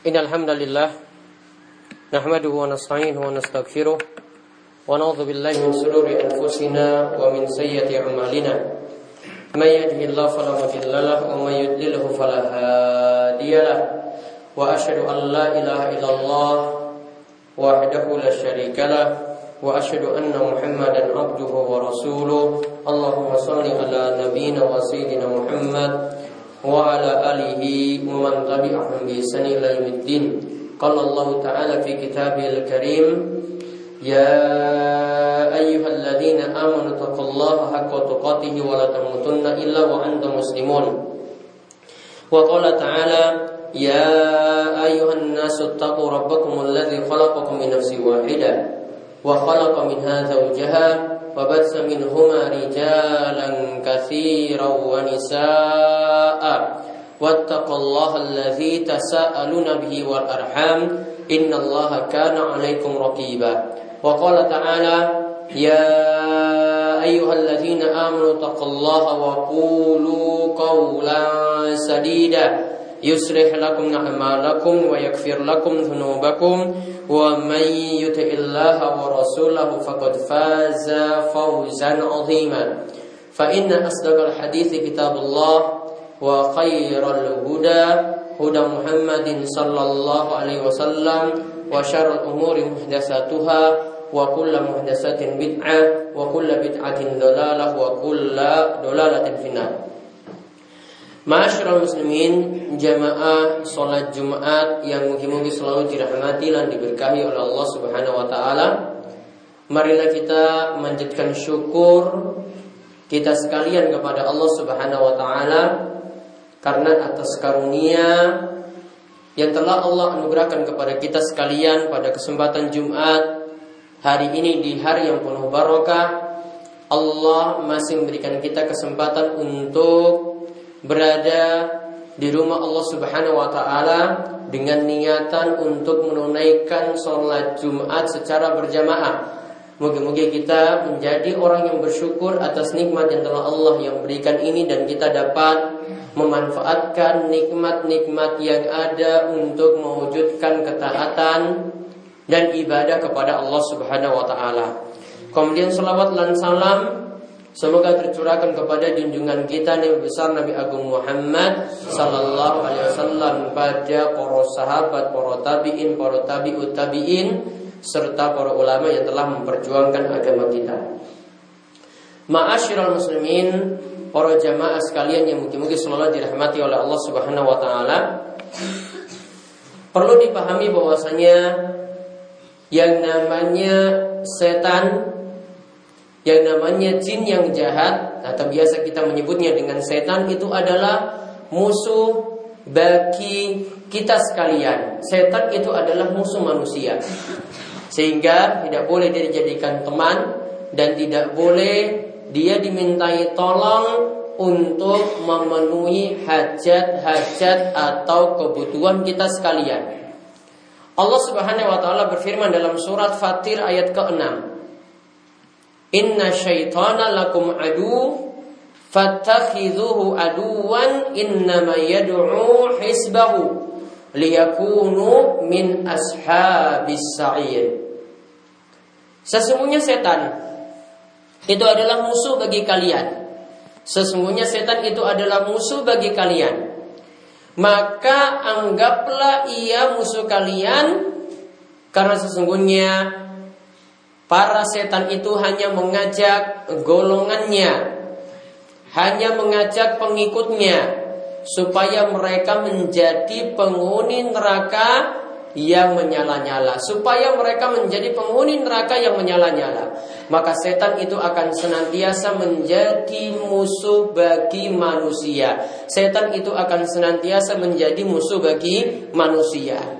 إن الحمد لله نحمده ونستعينه ونستغفره ونعوذ بالله من شرور أنفسنا ومن سيئة أعمالنا. من يهده الله فلا مضل له ومن يضلله فلا هادي له. وأشهد أن لا إله إلا الله وحده لا شريك له. وأشهد أن محمدا عبده ورسوله. اللهم صل على نبينا وسيدنا محمد وعلى آله ومن تبعهم بإحسان إلى يوم الدين قال الله تعالى في كتابه الكريم يا أيها الذين آمنوا اتقوا الله حق تقاته ولا تموتن إلا وأنتم مسلمون وقال تعالى يا أيها الناس اتقوا ربكم الذي خلقكم من نفس واحدة وخلق منها زوجها وبث منهما رجالا كثيرا ونساء. واتقوا الله الذي تساءلون به والأرحام. إن الله كان عليكم رقيبا. وقال تعالى يا أيها الذين آمنوا اتقوا الله وقولوا قولا سديدا. يصلح لكم أعمالكم ويغفر لكم ذنوبكم ومن يطع الله ورسوله فقد فاز فوزا عظيما. فإن أصدق الحديث كتاب الله وخير الهدى هدى محمد صلى الله عليه وسلم وشر الأمور محدثاتها وكل محدثة بدعة وكل بدعة ضلالة وكل ضلالة في النار. Masyarakat muslimin jamaah sholat Jumat yang mungkin-mungkin selalu dirahmati dan diberkahi oleh Allah Subhanahu wa taala. Marilah kita menjadikan syukur kita sekalian kepada Allah Subhanahu wa taala karena atas karunia yang telah Allah anugerahkan kepada kita sekalian pada kesempatan Jumat hari ini di hari yang penuh barokah Allah masih memberikan kita kesempatan untuk berada di rumah Allah Subhanahu wa taala dengan niatan untuk menunaikan sholat Jumat secara berjamaah. Moga-moga kita menjadi orang yang bersyukur atas nikmat yang telah Allah yang berikan ini dan kita dapat memanfaatkan nikmat-nikmat yang ada untuk mewujudkan ketaatan dan ibadah kepada Allah Subhanahu wa taala. Kemudian salawat dan salam Semoga tercurahkan kepada junjungan kita Nabi besar Nabi Agung Muhammad Sallallahu Alaihi Wasallam pada para sahabat, para tabiin, para tabiut tabiin serta para ulama yang telah memperjuangkan agama kita. Ma'asyiral muslimin, para jamaah sekalian yang mungkin-mungkin selalu dirahmati oleh Allah Subhanahu wa taala. Perlu dipahami bahwasanya yang namanya setan yang namanya jin yang jahat atau biasa kita menyebutnya dengan setan itu adalah musuh bagi kita sekalian. Setan itu adalah musuh manusia. Sehingga tidak boleh dia dijadikan teman dan tidak boleh dia dimintai tolong untuk memenuhi hajat-hajat atau kebutuhan kita sekalian. Allah Subhanahu wa taala berfirman dalam surat Fatir ayat ke-6. Inna syaitana lakum adu Fattakhidhuhu aduwan Innama yad'u hisbahu Liyakunu min ashabis sa'ir. Sesungguhnya setan Itu adalah musuh bagi kalian. Sesungguhnya setan itu adalah musuh bagi kalian. Maka anggaplah ia musuh kalian Karena sesungguhnya Para setan itu hanya mengajak golongannya, hanya mengajak pengikutnya, supaya mereka menjadi penghuni neraka yang menyala-nyala, supaya mereka menjadi penghuni neraka yang menyala-nyala. Maka setan itu akan senantiasa menjadi musuh bagi manusia. Setan itu akan senantiasa menjadi musuh bagi manusia.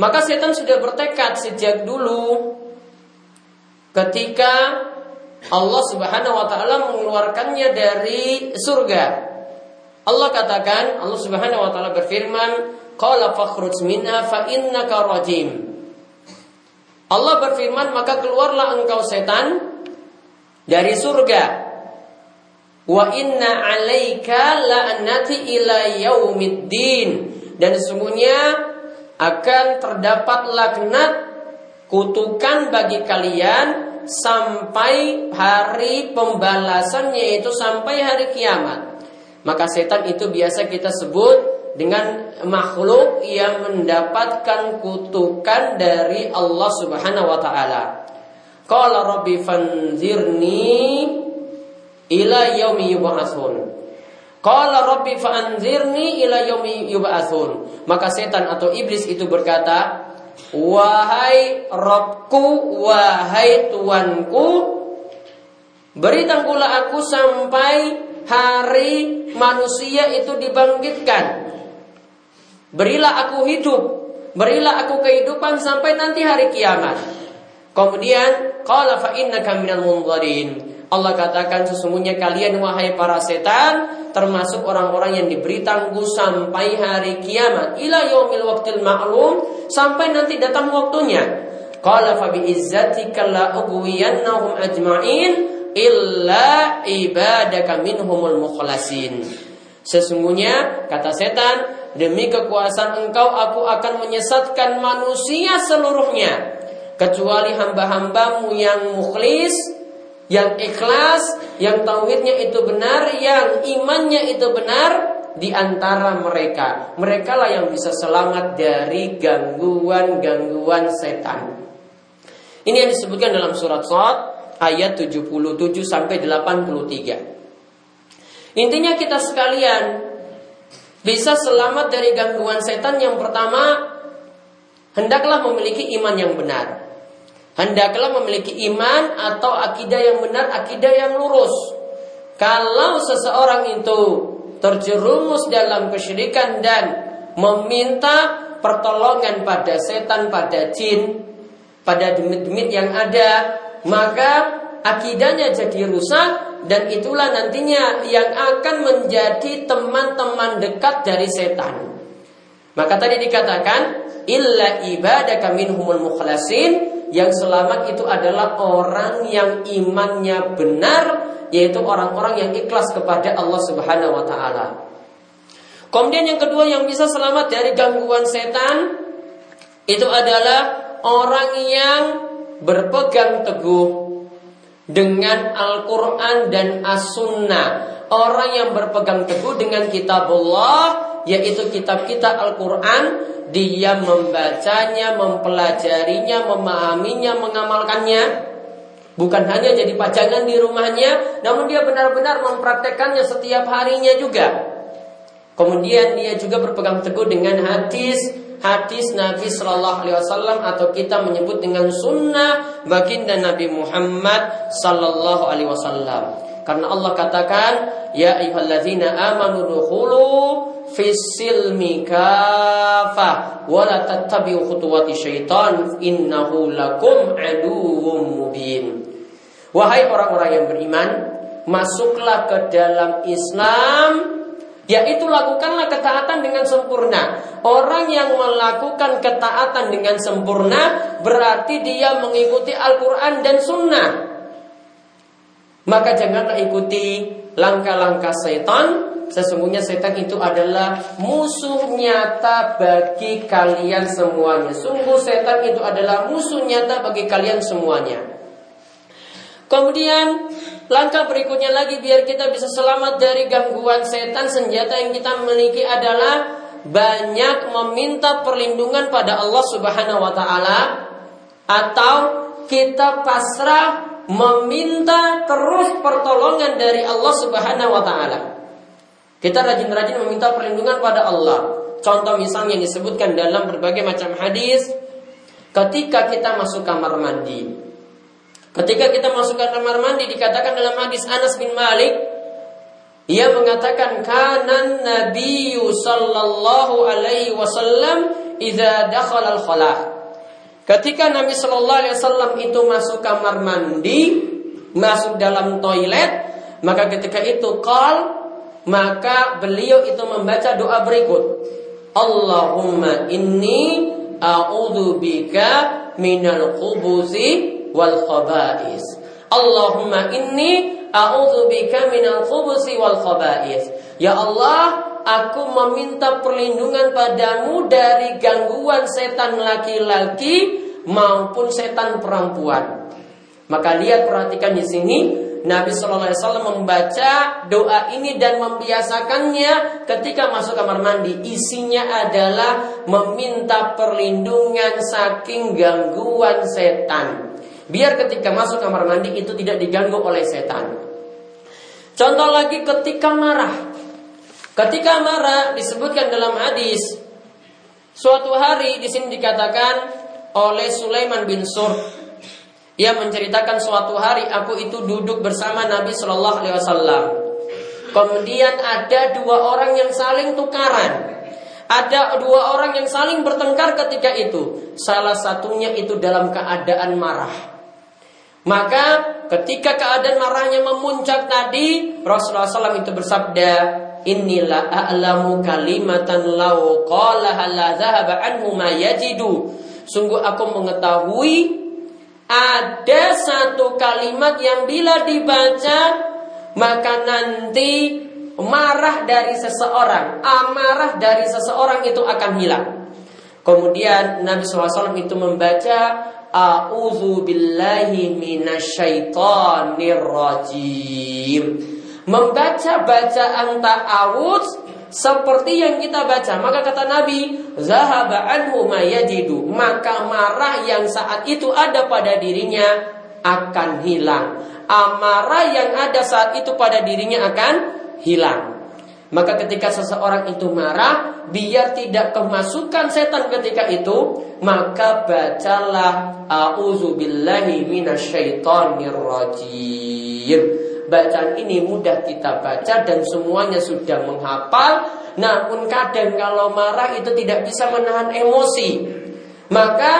Maka setan sudah bertekad sejak dulu ketika Allah Subhanahu wa taala mengeluarkannya dari surga. Allah katakan, Allah Subhanahu wa taala berfirman, "Qala fakhruj minha fa innaka rajim." Allah berfirman, maka keluarlah engkau setan dari surga. Wa inna alaika la'nati ila yaumiddin dan sesungguhnya akan terdapat laknat kutukan bagi kalian sampai hari pembalasan yaitu sampai hari kiamat. Maka setan itu biasa kita sebut dengan makhluk yang mendapatkan kutukan dari Allah Subhanahu wa taala. Qala rabbi fanzirni ila yaumi yub'atsun. Qala rabbi fanzirni ila yaumi yub'atsun. Maka setan atau iblis itu berkata, "Wahai Rabbku, wahai Tuanku, beri tanggulah aku sampai hari manusia itu dibangkitkan." Berilah aku hidup, berilah aku kehidupan sampai nanti hari kiamat. Kemudian qala fa innaka minal munzarin. Allah katakan sesungguhnya kalian wahai para setan termasuk orang-orang yang diberi tangguh sampai hari kiamat ila yaumil waqtil ma'lum sampai nanti datang waktunya. Qala fa bi izzatika la ughwiyannahum ajma'in illa ibadaka minhumul mukhlasin. Sesungguhnya kata setan Demi kekuasaan engkau aku akan menyesatkan manusia seluruhnya Kecuali hamba-hambamu yang mukhlis Yang ikhlas Yang tauhidnya itu benar Yang imannya itu benar Di antara mereka. Mereka lah yang bisa selamat dari gangguan-gangguan setan. Ini yang disebutkan dalam surat Sot Ayat 77 sampai 83 Intinya kita sekalian bisa selamat dari gangguan setan yang pertama hendaklah memiliki iman yang benar. Hendaklah memiliki iman atau akidah yang benar, akidah yang lurus. Kalau seseorang itu terjerumus dalam kesyirikan dan meminta pertolongan pada setan, pada jin, pada demit-demit yang ada, maka akidahnya jadi rusak dan itulah nantinya yang akan menjadi teman-teman dekat dari setan. Maka tadi dikatakan illa ibadaka minhumul mukhlasin yang selamat itu adalah orang yang imannya benar yaitu orang-orang yang ikhlas kepada Allah Subhanahu wa taala. Kemudian yang kedua yang bisa selamat dari gangguan setan itu adalah orang yang berpegang teguh dengan Al-Quran dan As-Sunnah. Orang yang berpegang teguh dengan kitab Allah, yaitu kitab kita Al-Quran, dia membacanya, mempelajarinya, memahaminya, mengamalkannya. Bukan hanya jadi pajangan di rumahnya, namun dia benar-benar mempraktekannya setiap harinya juga. Kemudian dia juga berpegang teguh dengan hadis hadis Nabi Shallallahu Alaihi Wasallam atau kita menyebut dengan sunnah baginda Nabi Muhammad Sallallahu Alaihi Wasallam. Karena Allah katakan, Ya ayyuhalladzina amanu dukhulu fisilmi kafa wa tattabi'u khutuwati syaitan innahu lakum aduwwum mubin. Wahai orang-orang yang beriman, masuklah ke dalam Islam yaitu lakukanlah ketaatan dengan sempurna. Orang yang melakukan ketaatan dengan sempurna berarti dia mengikuti Al-Quran dan Sunnah. Maka janganlah ikuti langkah-langkah setan. Sesungguhnya setan itu adalah musuh nyata bagi kalian semuanya. Sungguh setan itu adalah musuh nyata bagi kalian semuanya. Kemudian Langkah berikutnya lagi biar kita bisa selamat dari gangguan setan senjata yang kita miliki adalah banyak meminta perlindungan pada Allah Subhanahu wa taala atau kita pasrah meminta terus pertolongan dari Allah Subhanahu wa taala. Kita rajin-rajin meminta perlindungan pada Allah. Contoh misalnya yang disebutkan dalam berbagai macam hadis ketika kita masuk kamar mandi Ketika kita masukkan kamar mandi dikatakan dalam hadis Anas bin Malik ia mengatakan kanan Nabi sallallahu alaihi wasallam idza dakhala al-khala. Ketika Nabi sallallahu alaihi wasallam itu masuk kamar mandi, masuk dalam toilet, maka ketika itu qal maka beliau itu membaca doa berikut. Allahumma inni a'udzu bika minal khubuthi wal khaba'is. Allahumma inni a'udzu bika minal khubusi wal khaba'is. Ya Allah, aku meminta perlindungan padamu dari gangguan setan laki-laki maupun setan perempuan. Maka lihat perhatikan di sini Nabi Shallallahu Alaihi Wasallam membaca doa ini dan membiasakannya ketika masuk kamar mandi. Isinya adalah meminta perlindungan saking gangguan setan. Biar ketika masuk kamar mandi itu tidak diganggu oleh setan. Contoh lagi ketika marah. Ketika marah disebutkan dalam hadis suatu hari di sini dikatakan oleh Sulaiman bin Sur ia menceritakan suatu hari aku itu duduk bersama Nabi Shallallahu Alaihi Wasallam. Kemudian ada dua orang yang saling tukaran. Ada dua orang yang saling bertengkar ketika itu. Salah satunya itu dalam keadaan marah. Maka ketika keadaan marahnya memuncak tadi, Rasulullah SAW itu bersabda, Inilah a'lamu kalimatan lau qalaha la anhu ma yajidu. Sungguh aku mengetahui ada satu kalimat yang bila dibaca maka nanti marah dari seseorang, amarah dari seseorang itu akan hilang. Kemudian Nabi SAW itu membaca A'udzu billahi minasyaitonir rajim. Membaca bacaan ta'awudz seperti yang kita baca. Maka kata Nabi, zahaba anhu mayajidu. Maka marah yang saat itu ada pada dirinya akan hilang. Amarah yang ada saat itu pada dirinya akan hilang. Maka ketika seseorang itu marah, biar tidak kemasukan setan ketika itu, maka bacalah auzubillahi minasyaitonir rajim. Bacaan ini mudah kita baca dan semuanya sudah menghafal. Namun kadang kalau marah itu tidak bisa menahan emosi. Maka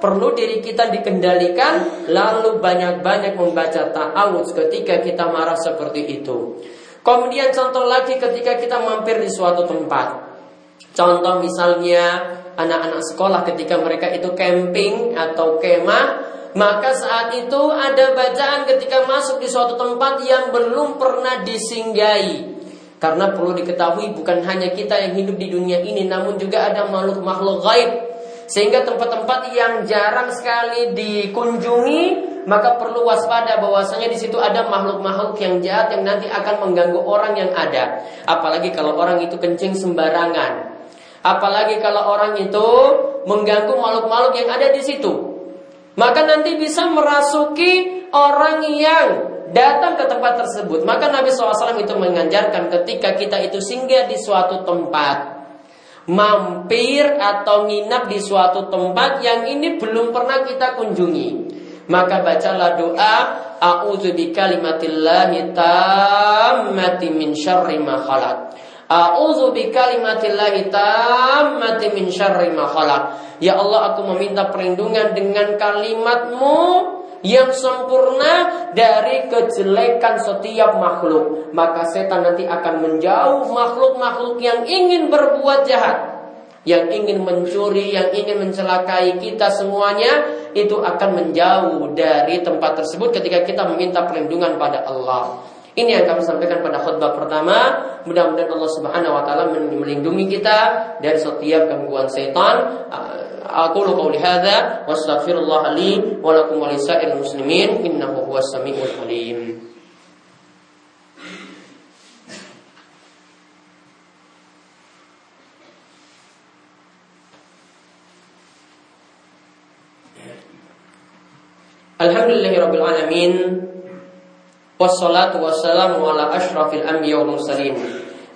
perlu diri kita dikendalikan lalu banyak-banyak membaca ta'awudz ketika kita marah seperti itu. Kemudian contoh lagi ketika kita mampir di suatu tempat. Contoh misalnya anak-anak sekolah ketika mereka itu camping atau kemah maka saat itu ada bacaan ketika masuk di suatu tempat yang belum pernah disinggahi. Karena perlu diketahui bukan hanya kita yang hidup di dunia ini namun juga ada makhluk-makhluk gaib. Sehingga tempat-tempat yang jarang sekali dikunjungi maka perlu waspada bahwasanya di situ ada makhluk-makhluk yang jahat yang nanti akan mengganggu orang yang ada. Apalagi kalau orang itu kencing sembarangan. Apalagi kalau orang itu mengganggu makhluk-makhluk yang ada di situ. Maka nanti bisa merasuki orang yang datang ke tempat tersebut. Maka Nabi SAW itu mengajarkan ketika kita itu singgah di suatu tempat. Mampir atau nginap di suatu tempat yang ini belum pernah kita kunjungi. Maka bacalah doa A'udzu bikalimatillahi tammati min syarri ma khalaq. A'udzu bikalimatillahi tammati min syarri ma khalaq. Ya Allah, aku meminta perlindungan dengan kalimatmu yang sempurna dari kejelekan setiap makhluk. Maka setan nanti akan menjauh makhluk-makhluk yang ingin berbuat jahat. Yang ingin mencuri, yang ingin mencelakai kita semuanya Itu akan menjauh dari tempat tersebut ketika kita meminta perlindungan pada Allah ini yang kami sampaikan pada khutbah pertama. Mudah-mudahan Allah Subhanahu wa taala melindungi kita dari setiap gangguan setan. Aku lu qauli hadza wa astaghfirullah li wa lakum wa muslimin innahu huwas samiul alim. Alhamdulillahirabbil alamin Wassalatu wassalamu ala ashrafil anbiya wal mursalin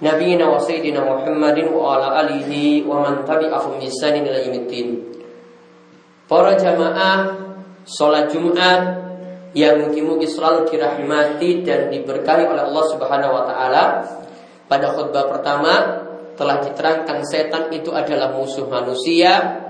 Nabiina wa sayyidina Muhammadin wa ala alihi wa man tabi'ahum bisanin ila yaumiddin. Para jamaah salat Jumat yang mungkin-mungkin selalu dirahmati dan diberkahi oleh Allah Subhanahu wa taala. Pada khutbah pertama telah diterangkan setan itu adalah musuh manusia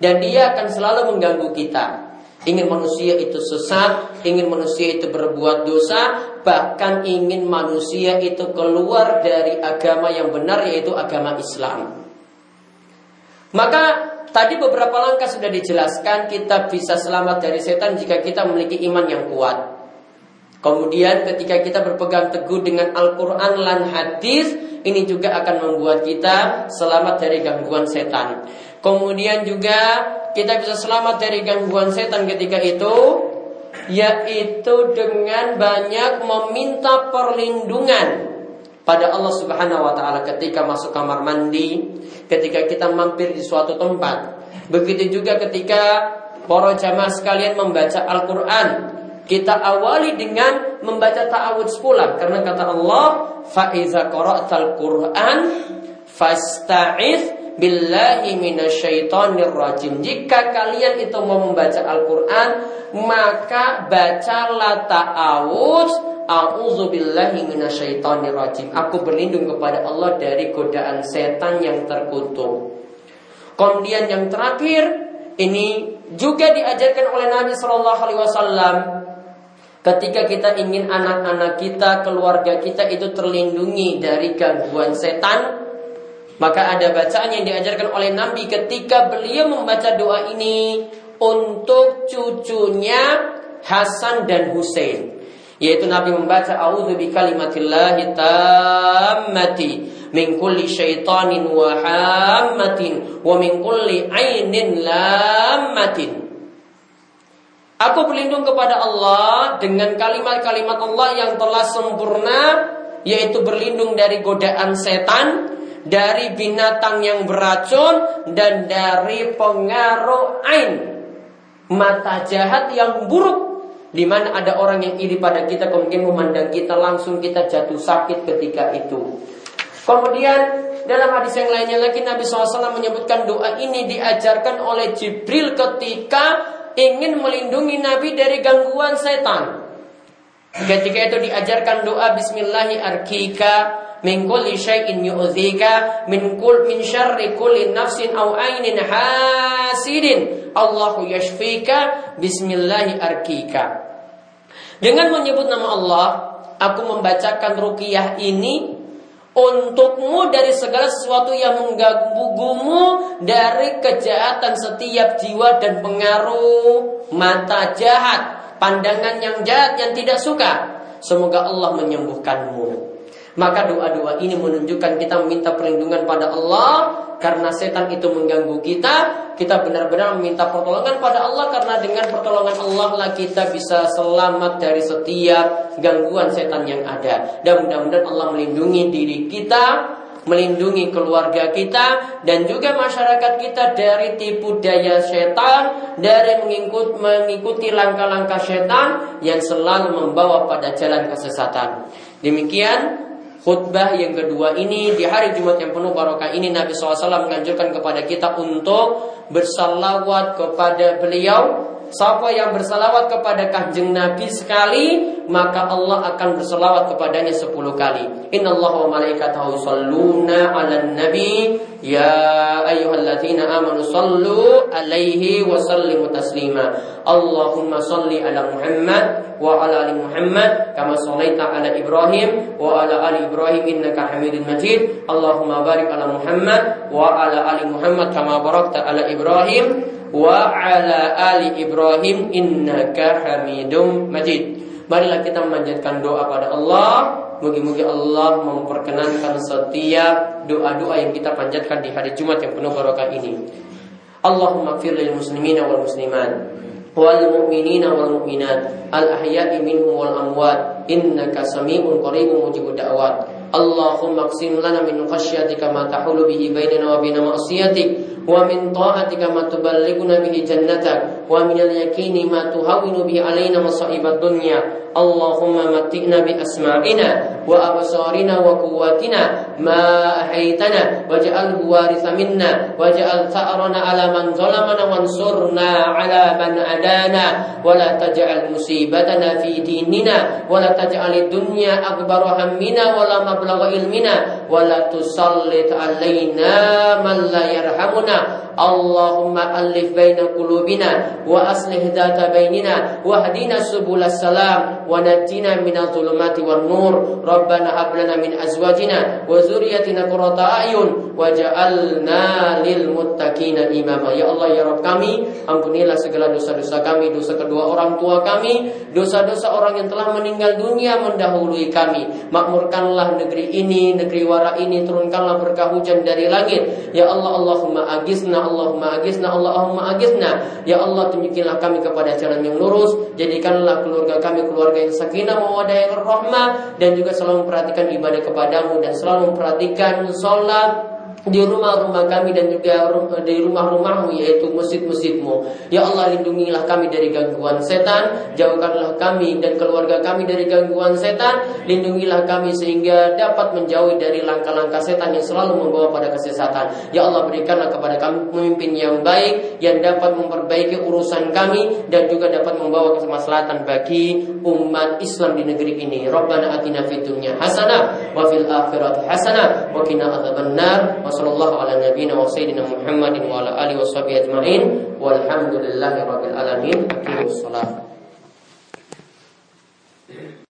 dan dia akan selalu mengganggu kita. Ingin manusia itu sesat, ingin manusia itu berbuat dosa, bahkan ingin manusia itu keluar dari agama yang benar yaitu agama Islam. Maka tadi beberapa langkah sudah dijelaskan kita bisa selamat dari setan jika kita memiliki iman yang kuat. Kemudian ketika kita berpegang teguh dengan Al-Quran dan hadis ini juga akan membuat kita selamat dari gangguan setan. Kemudian juga kita bisa selamat dari gangguan setan ketika itu yaitu dengan banyak meminta perlindungan pada Allah Subhanahu wa taala ketika masuk kamar mandi, ketika kita mampir di suatu tempat. Begitu juga ketika para jamaah sekalian membaca Al-Qur'an, kita awali dengan membaca ta'awudz pula karena kata Allah, "Fa iza qara'tal Qur'an fasta'iz billahi minasyaitonir rajim." Jika kalian itu mau membaca Al-Qur'an, maka bacalah ta'awudz A'udzu billahi minasyaitonir rajim. Aku berlindung kepada Allah dari godaan setan yang terkutuk. Kemudian yang terakhir ini juga diajarkan oleh Nabi Shallallahu Alaihi Wasallam Ketika kita ingin anak-anak kita, keluarga kita itu terlindungi dari gangguan setan, maka ada bacaan yang diajarkan oleh Nabi ketika beliau membaca doa ini untuk cucunya Hasan dan Hussein. Yaitu Nabi membaca A'udzu bi kalimatillahi tammati min kulli syaitanin wa hammatin wa min kulli ainin lammatin. Aku berlindung kepada Allah dengan kalimat-kalimat Allah yang telah sempurna yaitu berlindung dari godaan setan, dari binatang yang beracun dan dari pengaruh ain mata jahat yang buruk di mana ada orang yang iri pada kita kemudian memandang kita langsung kita jatuh sakit ketika itu. Kemudian dalam hadis yang lainnya lagi Nabi SAW menyebutkan doa ini diajarkan oleh Jibril ketika ingin melindungi Nabi dari gangguan setan. Ketika itu diajarkan doa Bismillahi arkika min kulli syai'in yu'dhika min kul min syarri kulli nafsin aw ainin hasidin Allahu yashfika bismillahi arkika. Dengan menyebut nama Allah, aku membacakan ruqyah ini untukmu dari segala sesuatu yang mengganggumu dari kejahatan setiap jiwa dan pengaruh mata jahat, pandangan yang jahat yang tidak suka. Semoga Allah menyembuhkanmu. Maka doa-doa ini menunjukkan kita meminta perlindungan pada Allah karena setan itu mengganggu kita. Kita benar-benar meminta pertolongan pada Allah karena dengan pertolongan Allah lah kita bisa selamat dari setiap gangguan setan yang ada. Dan mudah-mudahan Allah melindungi diri kita melindungi keluarga kita dan juga masyarakat kita dari tipu daya setan, dari mengikut, mengikuti langkah-langkah setan yang selalu membawa pada jalan kesesatan. Demikian khutbah yang kedua ini di hari Jumat yang penuh barokah ini Nabi SAW menganjurkan kepada kita untuk bersalawat kepada beliau Siapa yang bersalawat kepada kanjeng Nabi sekali Maka Allah akan bersalawat kepadanya sepuluh kali. Inna Allah wa malaikatahu salluna ala nabi. Ya ayyuhalladzina amanu sallu alaihi wa sallimu taslima. Allahumma salli ala Muhammad wa ala ali Muhammad Kama sallaita ala Ibrahim wa ala ali Ibrahim innaka hamidun majid. Allahumma barik ala Muhammad wa ala ali Muhammad Kama barakta ala Ibrahim wa ala ali Ibrahim innaka Hamidum Majid. Marilah kita memanjatkan doa pada Allah. Moga-moga Allah memperkenankan setiap doa-doa yang kita panjatkan di hari Jumat yang penuh barokah ini. Allahumma fir lil muslimina wal muslimat wal mu'minina wal mu'minat al ahya'i minhum wal amwat innaka sami'un qaribun mujibud da'wat Allahumma qsim lana min khasyatika ma tahulu bihi bainana wa bain ma'siyatik wa min ta'atika ma tuballighuna bihi jannatak. ومن اليقين ما تهون به علينا مصائب الدنيا اللهم متئنا بأسماعنا وأبصارنا وقواتنا ما أحيتنا واجعله وارث منا واجعل ثأرنا على من ظلمنا وانصرنا على من عدانا ولا تجعل مصيبتنا في ديننا ولا تجعل الدنيا أكبر همنا ولا مبلغ علمنا ولا تسلط علينا من لا يرحمنا Allahumma alif baina qulubina wa aslih data bainina wahdina subulas salam wa najina minal zulumati wan nur. Rabbana hab lana min azwajina wa dzurriyyatina qurrata a'yun waj'alna lil muttaqina imama. Ya Allah ya Rabb kami ampunilah segala dosa-dosa kami dosa kedua orang tua kami dosa-dosa orang yang telah meninggal dunia mendahului kami. Makmurkanlah negeri ini negeri wara ini turunkanlah berkah hujan dari langit. Ya Allah Allahumma agisna Allahumma agisna Allahumma agisna. Ya Allah tunjukilah kami kepada jalan yang lurus. Jadikanlah keluarga kami keluarga yang sakinah mawadah yang rahmah. Dan juga selalu memperhatikan ibadah kepadamu dan selalu memperhatikan sholat di rumah-rumah kami dan juga di rumah-rumahmu yaitu masjid-masjidmu. Ya Allah lindungilah kami dari gangguan setan, jauhkanlah kami dan keluarga kami dari gangguan setan, lindungilah kami sehingga dapat menjauhi dari langkah-langkah setan yang selalu membawa pada kesesatan. Ya Allah berikanlah kepada kami pemimpin yang baik yang dapat memperbaiki urusan kami dan juga dapat membawa kemaslahatan bagi umat Islam di negeri ini. Rabbana atina fid dunya hasanah wa fil akhirati hasanah wa qina adzabannar Wassallallahu ala nabiyina wa Muhammadin wa ala alihi wa sahbihi ajma'in. Walhamdulillahi alamin.